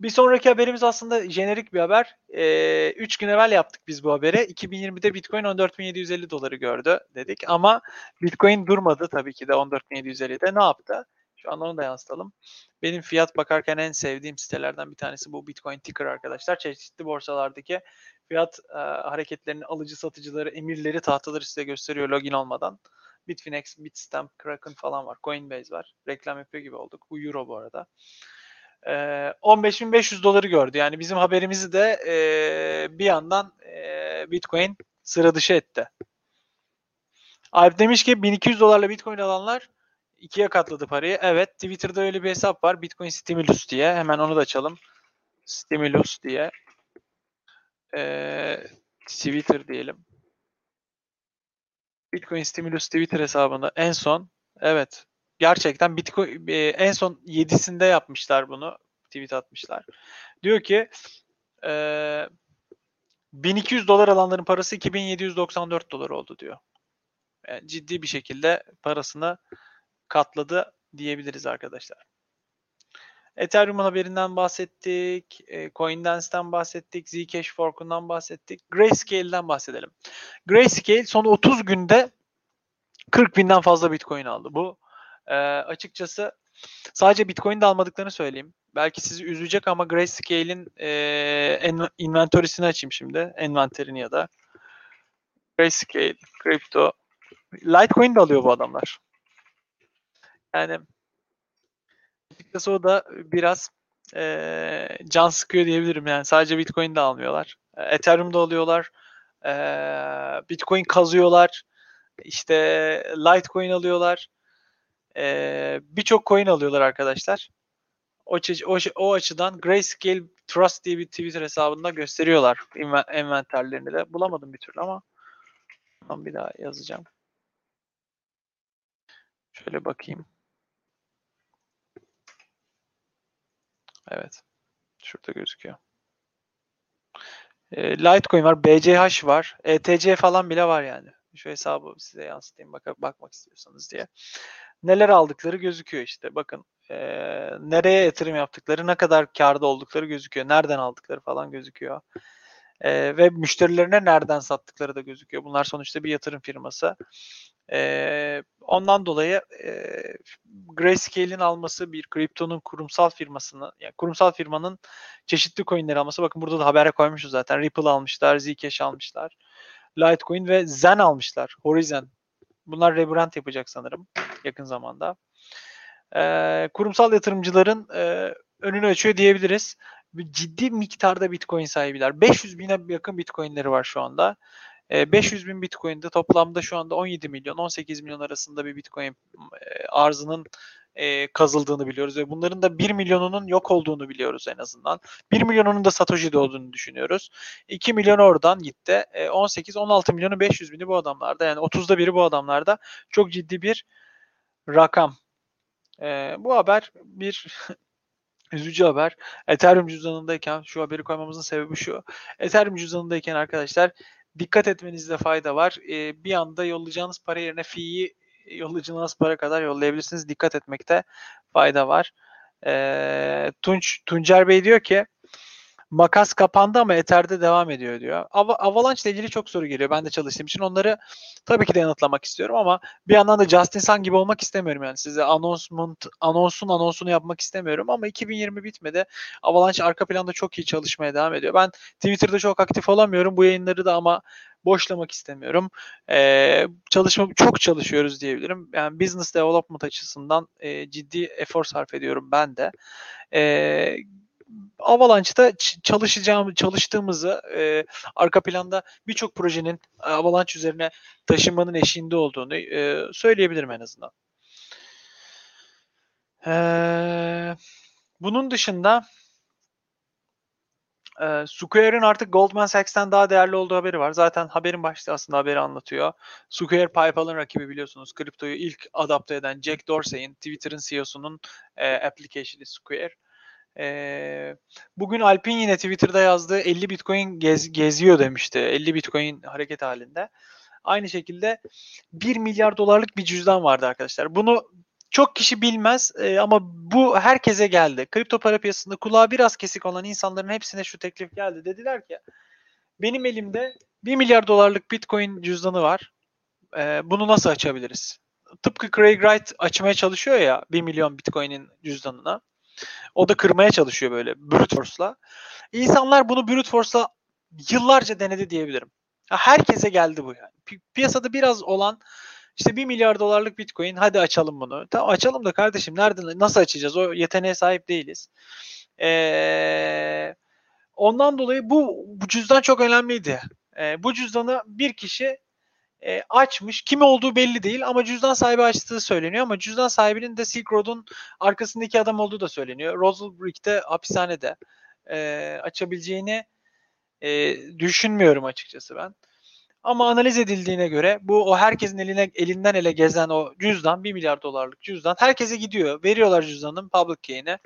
Bir sonraki haberimiz aslında jenerik bir haber. 3 ee, gün evvel yaptık biz bu haberi. 2020'de Bitcoin 14.750 doları gördü dedik ama Bitcoin durmadı tabii ki de 14.750'de. Ne yaptı? Şu an onu da yansıtalım. Benim fiyat bakarken en sevdiğim sitelerden bir tanesi bu Bitcoin Ticker arkadaşlar. Çeşitli borsalardaki fiyat e, hareketlerini alıcı satıcıları, emirleri, tahtaları size gösteriyor login olmadan. Bitfinex, Bitstamp, Kraken falan var. Coinbase var. Reklam yapıyor gibi olduk. Bu Euro bu arada. Ee, 15.500 doları gördü. Yani bizim haberimizi de e, bir yandan e, Bitcoin sıra dışı etti. Alp demiş ki 1200 dolarla Bitcoin alanlar ikiye katladı parayı. Evet Twitter'da öyle bir hesap var. Bitcoin Stimulus diye. Hemen onu da açalım. Stimulus diye. Ee, Twitter diyelim. Bitcoin Stimulus Twitter hesabında en son evet gerçekten Bitcoin e, en son 7'sinde yapmışlar bunu. Tweet atmışlar. Diyor ki e, 1200 dolar alanların parası 2794 dolar oldu diyor. Yani ciddi bir şekilde parasını katladı diyebiliriz arkadaşlar. Ethereum'un haberinden bahsettik. E, CoinDance'den bahsettik. Zcash Fork'undan bahsettik. Grayscale'den bahsedelim. Grayscale son 30 günde 40 binden fazla Bitcoin aldı. Bu e, açıkçası sadece Bitcoin de almadıklarını söyleyeyim. Belki sizi üzecek ama Grayscale'in e, en, inventory'sini açayım şimdi. Envanterini ya da. Grayscale, Crypto. Litecoin de alıyor bu adamlar. Yani açıkçası o da biraz e, can sıkıyor diyebilirim yani. Sadece Bitcoin de almıyorlar. Ethereum da alıyorlar. E, Bitcoin kazıyorlar. İşte Litecoin alıyorlar. E, Birçok coin alıyorlar arkadaşlar. O, o, o açıdan Grayscale Trust diye bir Twitter hesabında gösteriyorlar envanterlerini de. Bulamadım bir türlü ama ben bir daha yazacağım. Şöyle bakayım. Evet. Şurada gözüküyor. E, Litecoin var, BCH var, ETC falan bile var yani. Şu hesabı size yansıtayım bak bakmak istiyorsanız diye. Neler aldıkları gözüküyor işte. Bakın e, nereye yatırım yaptıkları, ne kadar karda oldukları gözüküyor. Nereden aldıkları falan gözüküyor. E, ve müşterilerine nereden sattıkları da gözüküyor. Bunlar sonuçta bir yatırım firması. E, ondan dolayı e, Grayscale'in alması bir kriptonun kurumsal firmasını, yani kurumsal firmanın çeşitli coinleri alması. Bakın burada da habere koymuşuz zaten. Ripple almışlar, Zcash almışlar. Litecoin ve Zen almışlar. Horizon. Bunlar rebrand yapacak sanırım yakın zamanda. E, kurumsal yatırımcıların e, önünü açıyor diyebiliriz. Ciddi miktarda Bitcoin sahibiler. 500 bine yakın Bitcoin'leri var şu anda. 500 bin Bitcoin'de toplamda şu anda 17 milyon 18 milyon arasında bir Bitcoin arzının kazıldığını biliyoruz ve bunların da 1 milyonunun yok olduğunu biliyoruz en azından. 1 milyonunun da Satoshi'de olduğunu düşünüyoruz. 2 milyon oradan gitti. 18-16 milyonu 500 bini bu adamlarda yani 30'da biri bu adamlarda çok ciddi bir rakam. Bu haber bir üzücü haber. Ethereum cüzdanındayken şu haberi koymamızın sebebi şu. Ethereum cüzdanındayken arkadaşlar dikkat etmenizde fayda var. E, bir anda yollayacağınız para yerine fi'yi yollayacağınız para kadar yollayabilirsiniz. Dikkat etmekte fayda var. E, Tunç Tuncer Bey diyor ki makas kapandı ama Ether'de devam ediyor diyor. Av Avalanche ile ilgili çok soru geliyor. Ben de çalıştığım için onları tabii ki de yanıtlamak istiyorum ama bir yandan da Justin Sun gibi olmak istemiyorum yani. Size announcement, anonsun anonsunu yapmak istemiyorum ama 2020 bitmedi. Avalanche arka planda çok iyi çalışmaya devam ediyor. Ben Twitter'da çok aktif olamıyorum. Bu yayınları da ama boşlamak istemiyorum. Ee, çalışma çok çalışıyoruz diyebilirim. Yani business development açısından e, ciddi efor sarf ediyorum ben de. E, Avalanche'da çalışacağım, çalıştığımızı e, arka planda birçok projenin Avalanche üzerine taşınmanın eşiğinde olduğunu e, söyleyebilirim en azından. E, bunun dışında Ee, Square'ın artık Goldman Sachs'ten daha değerli olduğu haberi var. Zaten haberin başlığı aslında haberi anlatıyor. Square PayPal'ın rakibi biliyorsunuz. Kriptoyu ilk adapte eden Jack Dorsey'in Twitter'ın CEO'sunun e, application'ı Square. E, bugün Alp'in yine Twitter'da yazdığı 50 Bitcoin gez, geziyor demişti. 50 Bitcoin hareket halinde. Aynı şekilde 1 milyar dolarlık bir cüzdan vardı arkadaşlar. Bunu çok kişi bilmez e, ama bu herkese geldi. Kripto para piyasasında kulağı biraz kesik olan insanların hepsine şu teklif geldi. Dediler ki benim elimde 1 milyar dolarlık Bitcoin cüzdanı var. E, bunu nasıl açabiliriz? Tıpkı Craig Wright açmaya çalışıyor ya 1 milyon Bitcoin'in cüzdanına. O da kırmaya çalışıyor böyle brute force'la. İnsanlar bunu brute force'la yıllarca denedi diyebilirim. Herkese geldi bu yani. Piyasada biraz olan işte 1 milyar dolarlık Bitcoin hadi açalım bunu. Tamam açalım da kardeşim nereden nasıl açacağız? O yeteneğe sahip değiliz. Ee, ondan dolayı bu, bu cüzdan çok önemliydi. Ee, bu cüzdanı bir kişi e, açmış. Kim olduğu belli değil ama cüzdan sahibi açtığı söyleniyor ama cüzdan sahibinin de Silk Road'un arkasındaki adam olduğu da söyleniyor. Roselbrick'te hapishanede e, açabileceğini e, düşünmüyorum açıkçası ben. Ama analiz edildiğine göre bu o herkesin eline elinden ele gezen o cüzdan 1 milyar dolarlık cüzdan herkese gidiyor. Veriyorlar cüzdanın public key'ine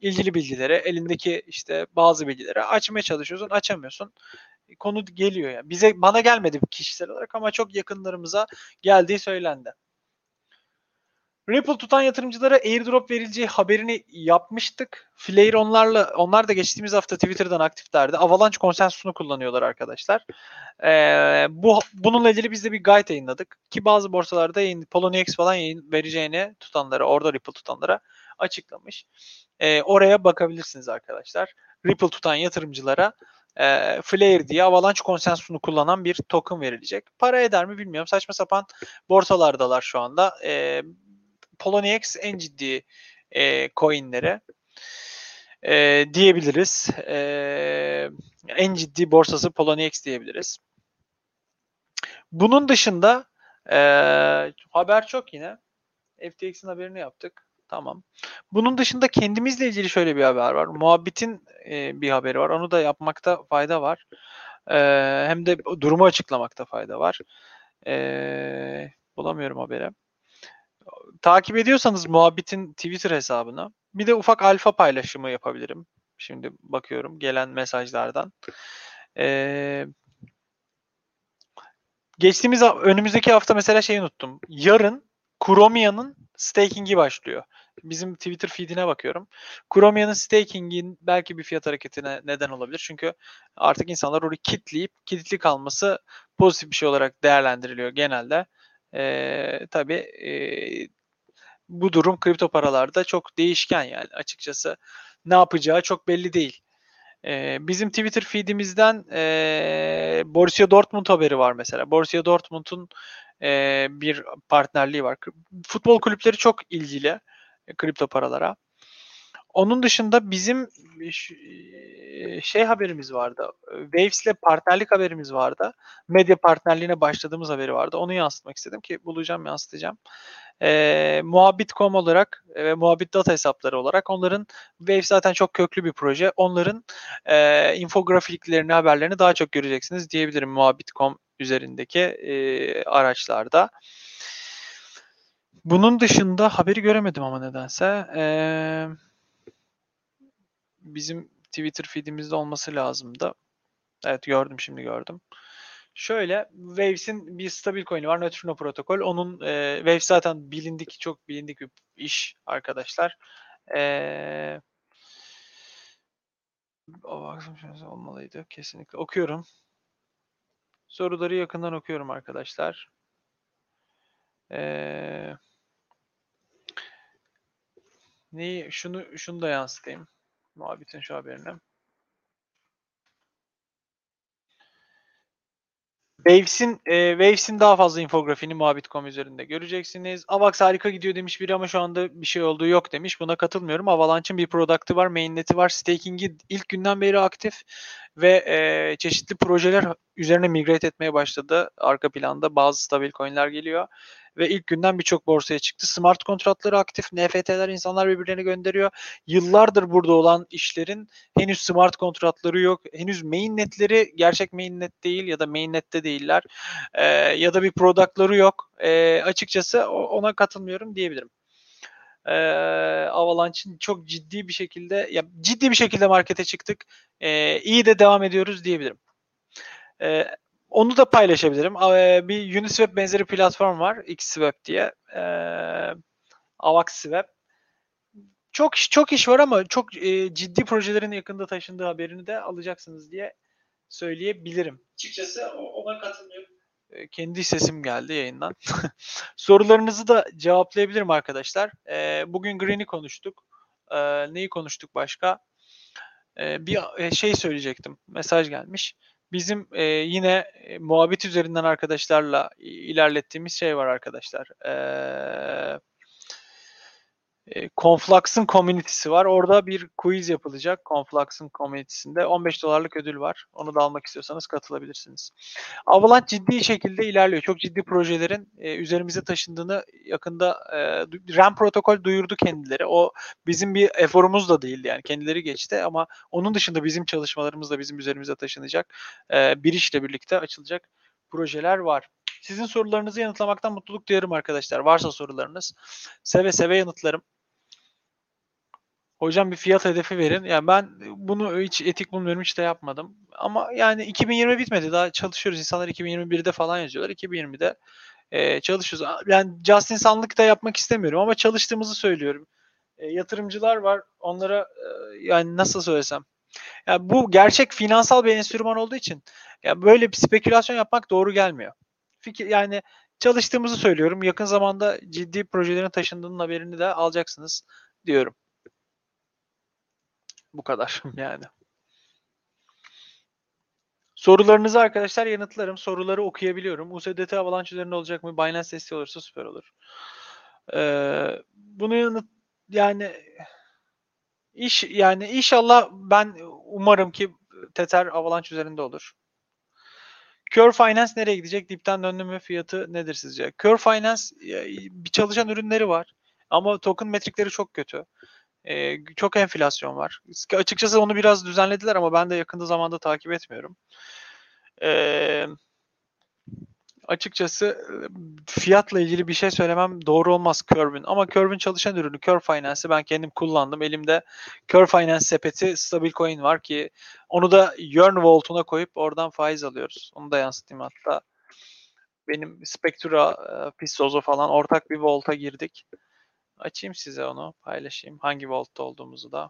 ilgili bilgileri, elindeki işte bazı bilgileri açmaya çalışıyorsun, açamıyorsun. Konu geliyor yani. Bize bana gelmedi kişisel olarak ama çok yakınlarımıza geldiği söylendi. Ripple tutan yatırımcılara airdrop verileceği haberini yapmıştık. Flare onlarla onlar da geçtiğimiz hafta Twitter'dan aktiflerdi. Avalanche konsensusunu kullanıyorlar arkadaşlar. Ee, bu bununla ilgili biz de bir guide yayınladık ki bazı borsalarda yayın, Poloniex falan yayın vereceğini tutanlara, orada Ripple tutanlara açıklamış. Ee, oraya bakabilirsiniz arkadaşlar. Ripple tutan yatırımcılara e, Flare diye Avalanche konsensusunu kullanan bir token verilecek. Para eder mi bilmiyorum. Saçma sapan borsalardalar şu anda. E, Poloniex en ciddi e, coinlere e, diyebiliriz. E, en ciddi borsası Poloniex diyebiliriz. Bunun dışında e, haber çok yine. FTX'in haberini yaptık. Tamam. Bunun dışında kendimizle ilgili şöyle bir haber var. Muhabbetin e, bir haberi var. Onu da yapmakta fayda var. E, hem de durumu açıklamakta fayda var. E, bulamıyorum haberi takip ediyorsanız muhabbetin Twitter hesabına bir de ufak alfa paylaşımı yapabilirim. Şimdi bakıyorum gelen mesajlardan. Ee, geçtiğimiz önümüzdeki hafta mesela şeyi unuttum. Yarın Chromia'nın staking'i başlıyor. Bizim Twitter feed'ine bakıyorum. Chromia'nın staking'in belki bir fiyat hareketine neden olabilir. Çünkü artık insanlar orayı kitleyip kilitli kalması pozitif bir şey olarak değerlendiriliyor genelde. Ee, tabii e, bu durum kripto paralarda çok değişken yani açıkçası ne yapacağı çok belli değil. Ee, bizim Twitter feedimizden e, Borussia Dortmund haberi var mesela. Borussia Dortmund'un e, bir partnerliği var. Futbol kulüpleri çok ilgili e, kripto paralara. Onun dışında bizim şey haberimiz vardı. Waves'le partnerlik haberimiz vardı. Medya partnerliğine başladığımız haberi vardı. Onu yansıtmak istedim ki bulacağım, yansıtacağım. E, Muhabbit.com olarak ve Muhabbit Data hesapları olarak onların Wave zaten çok köklü bir proje. Onların e, infografiklerini, haberlerini daha çok göreceksiniz diyebilirim Muhabbit.com üzerindeki e, araçlarda. Bunun dışında haberi göremedim ama nedense. Eee bizim Twitter feedimizde olması lazımdı. Evet gördüm şimdi gördüm. Şöyle Waves'in bir stabil coin'i var. Neutrino protokol. Onun e, Waves zaten bilindik çok bilindik bir iş arkadaşlar. E, olmalıydı kesinlikle. Okuyorum. Soruları yakından okuyorum arkadaşlar. Ee, neyi şunu şunu da yansıtayım. Muhabbetin şu haberine. Waves'in e, Waves'in daha fazla infografini muhabbet.com üzerinde göreceksiniz. Avax harika gidiyor demiş biri ama şu anda bir şey olduğu yok demiş. Buna katılmıyorum. Avalanche'ın bir product'ı var, mainnet'i var. Staking'i ilk günden beri aktif. ve e, çeşitli projeler üzerine migrate etmeye başladı. Arka planda bazı stabil coinler geliyor ve ilk günden birçok borsaya çıktı. Smart kontratları aktif, NFT'ler insanlar birbirlerine gönderiyor. Yıllardır burada olan işlerin henüz smart kontratları yok. Henüz mainnetleri gerçek mainnet değil ya da mainnette değiller. Ee, ya da bir productları yok. Ee, açıkçası ona katılmıyorum diyebilirim. Ee, Avalanche'ın çok ciddi bir şekilde ya ciddi bir şekilde markete çıktık. Ee, iyi de devam ediyoruz diyebilirim. Ee, onu da paylaşabilirim. Bir Uniswap benzeri platform var. XSwap diye. Ee, AvaxSwap. Çok çok iş var ama çok e, ciddi projelerin yakında taşındığı haberini de alacaksınız diye söyleyebilirim. Açıkçası ona katılmıyorum. E, kendi sesim geldi yayından. Sorularınızı da cevaplayabilirim arkadaşlar. E, bugün Green'i konuştuk. E, neyi konuştuk başka? E, bir şey söyleyecektim. Mesaj gelmiş. Bizim e, yine e, muhabbet üzerinden arkadaşlarla ilerlettiğimiz şey var arkadaşlar. Eee e, Conflux'ın community'si var. Orada bir quiz yapılacak Conflux'ın community'sinde. 15 dolarlık ödül var. Onu da almak istiyorsanız katılabilirsiniz. Avalanche ciddi şekilde ilerliyor. Çok ciddi projelerin e, üzerimize taşındığını yakında e, RAM protokol duyurdu kendileri. O bizim bir eforumuz da değildi yani. Kendileri geçti ama onun dışında bizim çalışmalarımız da bizim üzerimize taşınacak. E, bir işle birlikte açılacak projeler var. Sizin sorularınızı yanıtlamaktan mutluluk duyarım arkadaşlar. Varsa sorularınız seve seve yanıtlarım. Hocam bir fiyat hedefi verin. Yani ben bunu hiç etik bulmuyorum hiç de yapmadım. Ama yani 2020 bitmedi. Daha çalışıyoruz. İnsanlar 2021'de falan yazıyorlar. 2020'de e, çalışıyoruz. Yani just insanlık da yapmak istemiyorum ama çalıştığımızı söylüyorum. E, yatırımcılar var. Onlara e, yani nasıl söylesem. Yani bu gerçek finansal bir enstrüman olduğu için ya böyle bir spekülasyon yapmak doğru gelmiyor. Fikir yani çalıştığımızı söylüyorum. Yakın zamanda ciddi projelerin taşındığının haberini de alacaksınız diyorum. Bu kadar yani. Sorularınızı arkadaşlar yanıtlarım. Soruları okuyabiliyorum. USDT Avalanche üzerinde olacak mı? Binance desteği olursa süper olur. Ee, bunu yanıt yani iş yani inşallah ben umarım ki Tether Avalanche üzerinde olur. Curve Finance nereye gidecek? Dipten döndü mü? Fiyatı nedir sizce? Curve Finance bir çalışan ürünleri var. Ama token metrikleri çok kötü. Ee, çok enflasyon var. Açıkçası onu biraz düzenlediler ama ben de yakında zamanda takip etmiyorum. Ee, açıkçası fiyatla ilgili bir şey söylemem doğru olmaz Curve'ün. Ama Curve'ün çalışan ürünü Curve Finance'ı ben kendim kullandım. Elimde Curve Finance sepeti stabil coin var ki onu da Yearn Vault'una koyup oradan faiz alıyoruz. Onu da yansıtayım hatta. Benim Spectra, Pistozo falan ortak bir Vault'a girdik. Açayım size onu, paylaşayım. Hangi Vault'ta olduğumuzu da.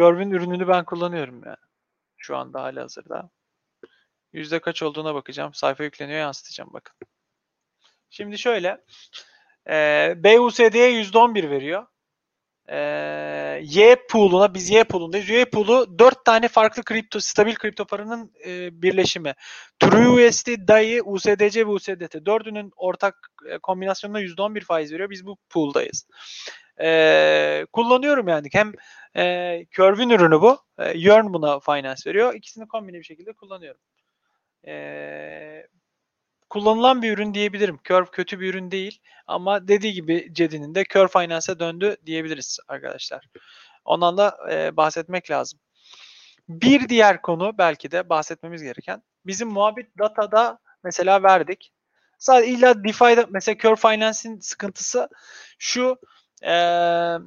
Curve'ün ürününü ben kullanıyorum yani. Şu anda hali hazırda. Yüzde kaç olduğuna bakacağım. Sayfa yükleniyor yansıtacağım bakın. Şimdi şöyle. E, BUSD'ye %11 veriyor. Y pool'una biz Y pool'undayız. Y pool'u 4 tane farklı kripto, stabil kripto paranın e, birleşimi. TrueUSD, DAI, USDC ve USDT. Dördünün ortak e, kombinasyonuna %11 faiz veriyor. Biz bu pool'dayız. E, kullanıyorum yani. Hem e, Curve'ün ürünü bu. E, Yearn buna finance veriyor. İkisini kombine bir şekilde kullanıyorum e, kullanılan bir ürün diyebilirim. Curve kötü bir ürün değil ama dediği gibi Cedi'nin de Curve Finance'e döndü diyebiliriz arkadaşlar. Ondan da e, bahsetmek lazım. Bir diğer konu belki de bahsetmemiz gereken bizim muhabbet datada mesela verdik. Sadece illa DeFi'de mesela Curve Finance'in sıkıntısı şu eee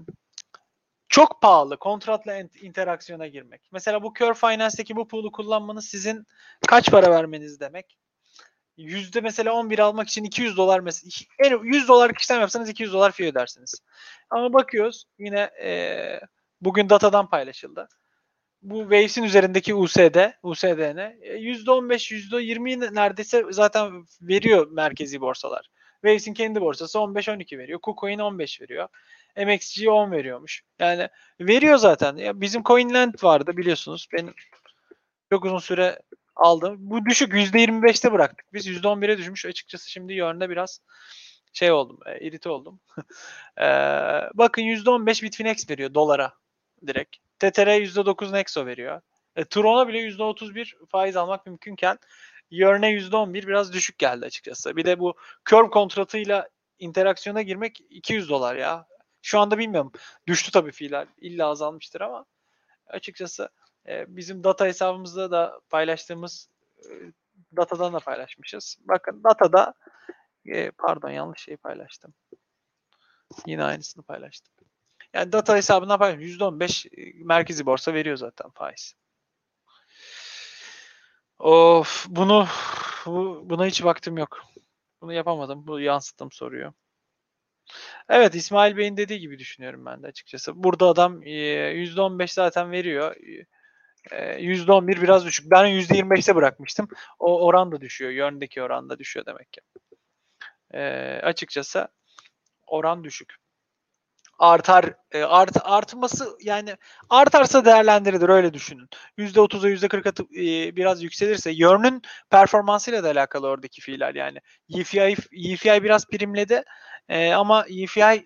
çok pahalı kontratla interaksiyona girmek. Mesela bu Curve Finance'deki bu pool'u kullanmanız sizin kaç para vermeniz demek. Yüzde mesela 11 almak için 200 dolar mesela 100 dolar işlem yapsanız 200 dolar fee ödersiniz. Ama bakıyoruz yine e, bugün datadan paylaşıldı. Bu Waves'in üzerindeki USD, USDN %15, %20 neredeyse zaten veriyor merkezi borsalar. Waves'in kendi borsası 15-12 veriyor. KuCoin 15 veriyor. MXG 10 veriyormuş. Yani veriyor zaten. Ya bizim CoinLand vardı biliyorsunuz. Benim çok uzun süre aldım. Bu düşük %25'te bıraktık. Biz %11'e düşmüş. Açıkçası şimdi yönde biraz şey oldum. E, irite oldum. e, bakın %15 Bitfinex veriyor dolara direkt. TTR %9 Nexo veriyor. E, Tron'a bile %31 faiz almak mümkünken Yearn'e %11 biraz düşük geldi açıkçası. Bir de bu curve kontratıyla interaksiyona girmek 200 dolar ya. Şu anda bilmiyorum. Düştü tabii fiiller. İlla azalmıştır ama açıkçası bizim data hesabımızda da paylaştığımız datadan da paylaşmışız. Bakın datada e, pardon yanlış şey paylaştım. Yine aynısını paylaştım. Yani data hesabından paylaşmış. %15 e, merkezi borsa veriyor zaten faiz. Of bunu bu, buna hiç vaktim yok. Bunu yapamadım. Bu yansıttım soruyu. Evet İsmail Bey'in dediği gibi düşünüyorum ben de açıkçası. Burada adam %15 zaten veriyor. %11 biraz düşük. Ben %25'te bırakmıştım. O oran da düşüyor. Yöndeki oran da düşüyor demek ki. E, açıkçası oran düşük. Artar, e, art, artması yani artarsa değerlendirilir öyle düşünün. %30'a %40'a e, biraz yükselirse Yearn'ün performansıyla da alakalı oradaki fiiller yani. EFI, EFI biraz primledi e, ama EFI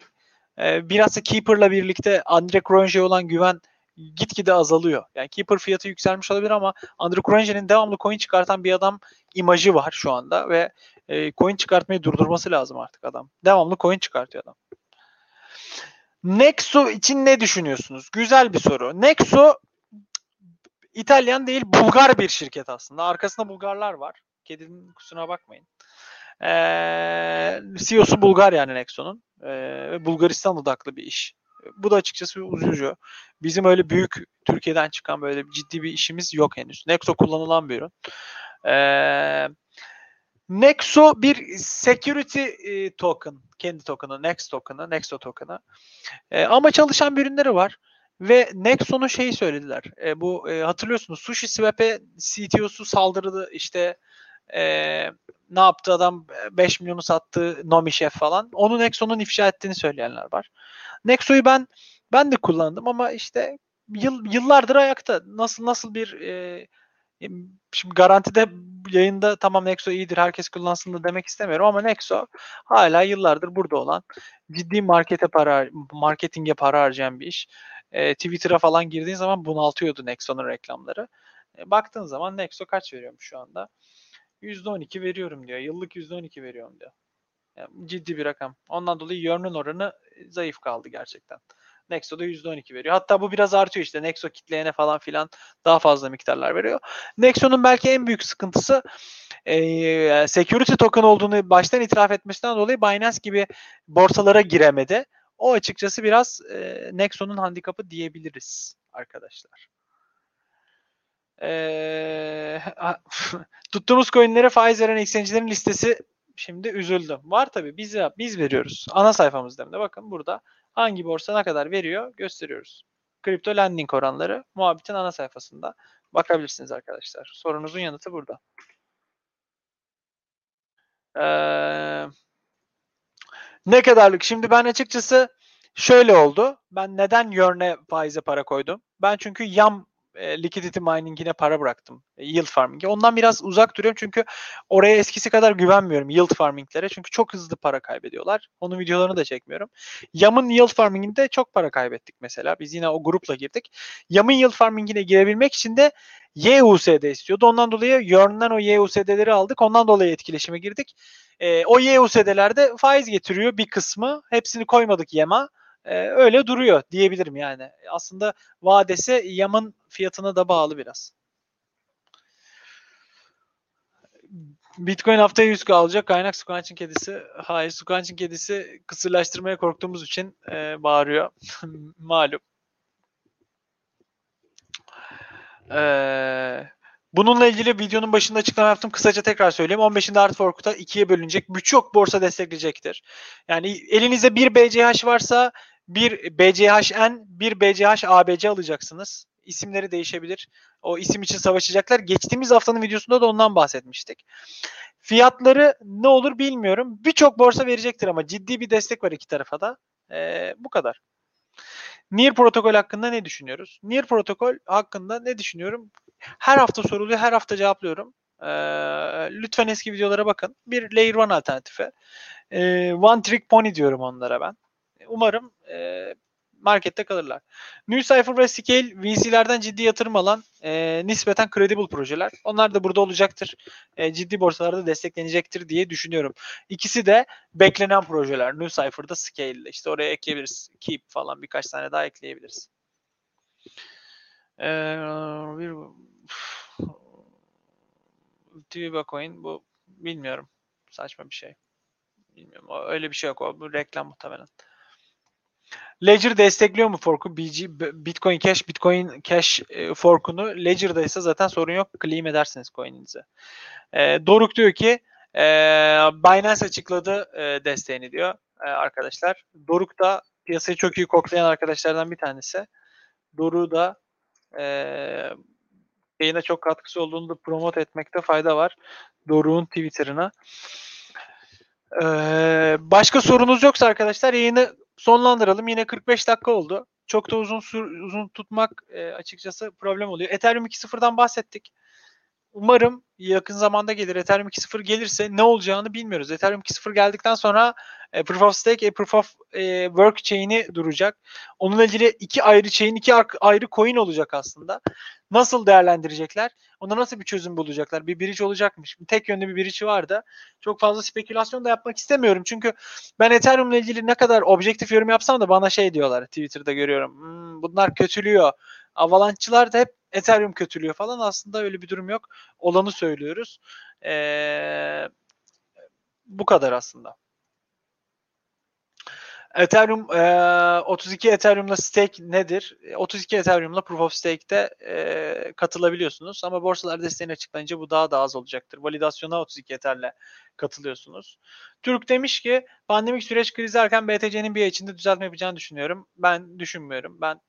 e, biraz da Keeper'la birlikte Andre Cronje olan güven gitgide azalıyor. Yani Keeper fiyatı yükselmiş olabilir ama Andre Cronje'nin devamlı coin çıkartan bir adam imajı var şu anda ve e, coin çıkartmayı durdurması lazım artık adam. Devamlı coin çıkartıyor adam. Nexo için ne düşünüyorsunuz? Güzel bir soru. Nexo İtalyan değil Bulgar bir şirket aslında. Arkasında Bulgarlar var. Kedinin kusuna bakmayın. Ee, CEO'su Bulgar yani Nexo'nun. Ee, Bulgaristan odaklı bir iş. Bu da açıkçası üzücü. Bizim öyle büyük Türkiye'den çıkan böyle ciddi bir işimiz yok henüz. Nexo kullanılan bir ürün. Ee, Nexo bir security e, token. Kendi token'ı, Next token'ı, Nexo token'ı. E, ama çalışan bir ürünleri var. Ve Nexo'nun şeyi söylediler. E, bu e, hatırlıyorsunuz Sushi Swap'e CTO'su saldırdı. İşte e, ne yaptı adam 5 milyonu sattı Nomi Chef falan. Onu Nexo'nun ifşa ettiğini söyleyenler var. Nexo'yu ben ben de kullandım ama işte yıl, yıllardır ayakta. Nasıl nasıl bir e, Şimdi garantide yayında tamam Nexo iyidir herkes kullansın da demek istemiyorum ama Nexo hala yıllardır burada olan ciddi markete para marketinge para harcayan bir iş. E, Twitter'a falan girdiğin zaman bunaltıyordu Nexo'nun reklamları. E, baktığın zaman Nexo kaç veriyormuş şu anda? %12 veriyorum diyor. Yıllık %12 veriyorum diyor. Yani ciddi bir rakam. Ondan dolayı Yearn'ın oranı zayıf kaldı gerçekten. Nexo'da %12 veriyor. Hatta bu biraz artıyor işte. Nexo kitleyene falan filan daha fazla miktarlar veriyor. Nexo'nun belki en büyük sıkıntısı e, security token olduğunu baştan itiraf etmesinden dolayı Binance gibi borsalara giremedi. O açıkçası biraz e, Nexo'nun handikapı diyebiliriz arkadaşlar. Tuttuğumuz coinlere faiz veren exchange'lerin listesi şimdi üzüldü. Var tabi biz biz veriyoruz. Ana sayfamızda de bakın burada hangi borsa ne kadar veriyor gösteriyoruz. Kripto lending oranları muhabbetin ana sayfasında bakabilirsiniz arkadaşlar. Sorunuzun yanıtı burada. Ee, ne kadarlık? Şimdi ben açıkçası şöyle oldu. Ben neden Yearn'e faize para koydum? Ben çünkü YAM e, liquidity mining'ine para bıraktım. E, yield farming'e. Ondan biraz uzak duruyorum çünkü oraya eskisi kadar güvenmiyorum yield farming'lere. Çünkü çok hızlı para kaybediyorlar. Onun videolarını da çekmiyorum. Yam'ın yield farming'inde çok para kaybettik mesela. Biz yine o grupla girdik. Yam'ın yield farming'ine girebilmek için de YUSD istiyordu. Ondan dolayı Yearn'den o YUSD'leri aldık. Ondan dolayı etkileşime girdik. E, o YUSD'lerde faiz getiriyor bir kısmı. Hepsini koymadık YAM'a öyle duruyor diyebilirim yani. Aslında vadesi yamın fiyatına da bağlı biraz. Bitcoin haftaya 100 alacak. Kaynak Squanch'ın kedisi. Hayır Squanch'ın kedisi kısırlaştırmaya korktuğumuz için e, bağırıyor. Malum. Ee, bununla ilgili videonun başında açıklama yaptım. Kısaca tekrar söyleyeyim. 15'inde Art Fork'ta ikiye bölünecek. Birçok borsa destekleyecektir. Yani elinizde bir BCH varsa bir BCHN, bir BCH alacaksınız. İsimleri değişebilir. O isim için savaşacaklar. Geçtiğimiz haftanın videosunda da ondan bahsetmiştik. Fiyatları ne olur bilmiyorum. Birçok borsa verecektir ama ciddi bir destek var iki tarafa da. Ee, bu kadar. Near protokol hakkında ne düşünüyoruz? Near protokol hakkında ne düşünüyorum? Her hafta soruluyor, her hafta cevaplıyorum. Ee, lütfen eski videolara bakın. Bir Layer 1 alternatifi. Ee, one Trick Pony diyorum onlara ben umarım e, markette kalırlar. New Cipher ve Scale VC'lerden ciddi yatırım alan e, nispeten credible projeler. Onlar da burada olacaktır. E, ciddi borsalarda desteklenecektir diye düşünüyorum. İkisi de beklenen projeler. New Cipher'da Scale'de. İşte oraya ekleyebiliriz. Keep falan birkaç tane daha ekleyebiliriz. Ee, bir TV Coin bu bilmiyorum. Saçma bir şey. Bilmiyorum. Öyle bir şey yok. O bu reklam muhtemelen. Ledger destekliyor mu fork'u? Bitcoin Cash, Bitcoin Cash e, fork'unu Ledger'da ise zaten sorun yok. Claim edersiniz coin'inizi. E, Doruk diyor ki e, Binance açıkladı e, desteğini diyor e, arkadaşlar. Doruk da piyasayı çok iyi koklayan arkadaşlardan bir tanesi. Doruk da e, yayına çok katkısı olduğunu da promote etmekte fayda var. Doruk'un Twitter'ına. Ee, başka sorunuz yoksa arkadaşlar yayını sonlandıralım. Yine 45 dakika oldu. Çok da uzun uzun tutmak e, açıkçası problem oluyor. Ethereum 2.0'dan bahsettik. Umarım yakın zamanda gelir. Ethereum 2.0 gelirse ne olacağını bilmiyoruz. Ethereum 2.0 geldikten sonra e, Proof of Stake, e, Proof of e, Work chain'i duracak. Onunla ilgili iki ayrı chain, iki ayrı coin olacak aslında. Nasıl değerlendirecekler? Ona nasıl bir çözüm bulacaklar? Bir bridge olacakmış. Tek yönlü bir bridge vardı. Çok fazla spekülasyon da yapmak istemiyorum. Çünkü ben Ethereum'la ilgili ne kadar objektif yorum yapsam da bana şey diyorlar. Twitter'da görüyorum. Hmm, bunlar kötülüyor. Avalanche'çılar da hep Ethereum kötülüyor falan. Aslında öyle bir durum yok. Olanı söylüyoruz. Ee, bu kadar aslında. Ethereum e, 32 Ethereum'la stake nedir? 32 Ethereum'la Proof of Stake'te e, katılabiliyorsunuz ama borsalar desteğini açıklayınca bu daha da az olacaktır. Validasyona 32 Ether'le katılıyorsunuz. Türk demiş ki pandemik süreç krizi erken BTC'nin bir içinde düzeltme yapacağını düşünüyorum. Ben düşünmüyorum. Ben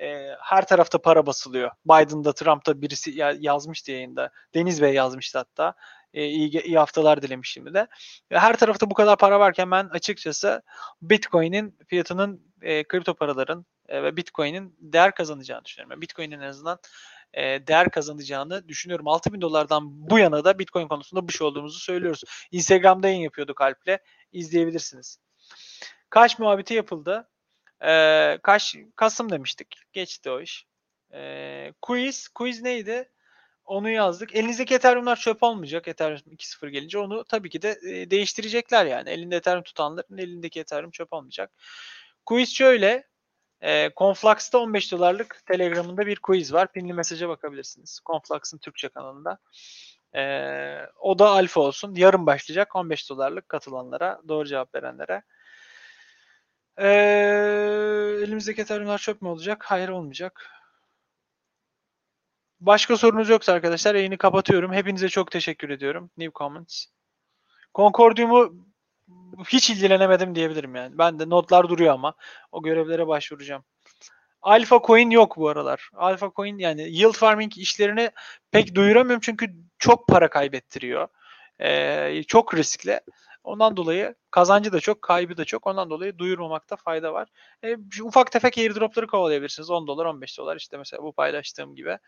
e, her tarafta para basılıyor. Biden'da, Trump'ta birisi yazmıştı yayında. Deniz Bey yazmıştı hatta. E, iyi, iyi haftalar dilemiş şimdi de. Her tarafta bu kadar para varken ben açıkçası Bitcoin'in fiyatının, e, kripto paraların e, ve Bitcoin'in değer kazanacağını düşünüyorum. Bitcoin'in en azından e, değer kazanacağını düşünüyorum. 6000 dolardan bu yana da Bitcoin konusunda bu şey olduğumuzu söylüyoruz. Instagram'da yayın yapıyorduk Alp'le. İzleyebilirsiniz. Kaç muhabbeti yapıldı? Ee, kaç Kasım demiştik. Geçti o iş. Ee, quiz. Quiz neydi? Onu yazdık. Elinizdeki Ethereum'lar çöp olmayacak. Ethereum 2.0 gelince onu tabii ki de değiştirecekler yani. Elinde Ethereum tutanların elindeki Ethereum çöp olmayacak. Quiz şöyle. E, Conflux'ta 15 dolarlık Telegram'ında bir quiz var. Pinli mesaja bakabilirsiniz. Conflux'ın Türkçe kanalında. E, o da alfa olsun. Yarın başlayacak 15 dolarlık katılanlara, doğru cevap verenlere. Ee, elimizdeki Ethereum'lar çöp mü olacak? Hayır olmayacak. Başka sorunuz yoksa arkadaşlar yayını kapatıyorum. Hepinize çok teşekkür ediyorum. New comments. Concordium'u hiç ilgilenemedim diyebilirim yani. Ben de notlar duruyor ama o görevlere başvuracağım. Alpha Coin yok bu aralar. Alpha Coin yani yield farming işlerini pek duyuramıyorum çünkü çok para kaybettiriyor. Ee, çok riskli. Ondan dolayı kazancı da çok, kaybı da çok. Ondan dolayı duyurmamakta fayda var. E, ufak tefek airdropları kovalayabilirsiniz. 10 dolar, 15 dolar işte mesela bu paylaştığım gibi.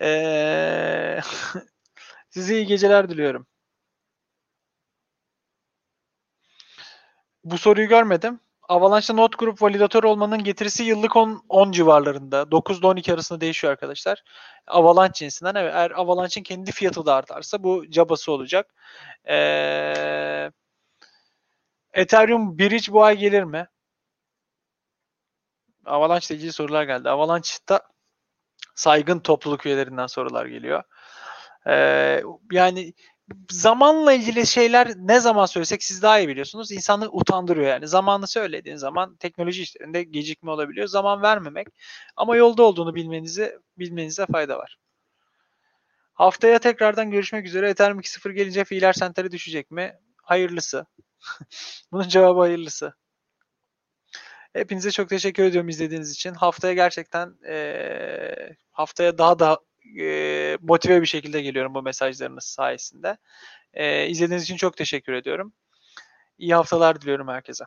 E, size iyi geceler diliyorum. Bu soruyu görmedim. Avalanche'da not grup validatör olmanın getirisi yıllık 10, 10 civarlarında. 9 ile 12 arasında değişiyor arkadaşlar. Avalanche cinsinden. Evet, eğer Avalanche'in kendi fiyatı da artarsa bu cabası olacak. Ee, Ethereum Bridge bu ay gelir mi? Avalanche ile ilgili sorular geldi. Avalanche'da saygın topluluk üyelerinden sorular geliyor. Ee, yani zamanla ilgili şeyler ne zaman söylesek siz daha iyi biliyorsunuz. İnsanı utandırıyor yani. Zamanı söylediğin zaman teknoloji işlerinde gecikme olabiliyor. Zaman vermemek ama yolda olduğunu bilmenizi bilmenize fayda var. Haftaya tekrardan görüşmek üzere. Ethereum 2.0 gelince fiiller sentere düşecek mi? Hayırlısı. Bunun cevabı hayırlısı. Hepinize çok teşekkür ediyorum izlediğiniz için. Haftaya gerçekten e, haftaya daha da motive bir şekilde geliyorum bu mesajlarınız sayesinde. E, izlediğiniz için çok teşekkür ediyorum. İyi haftalar diliyorum herkese.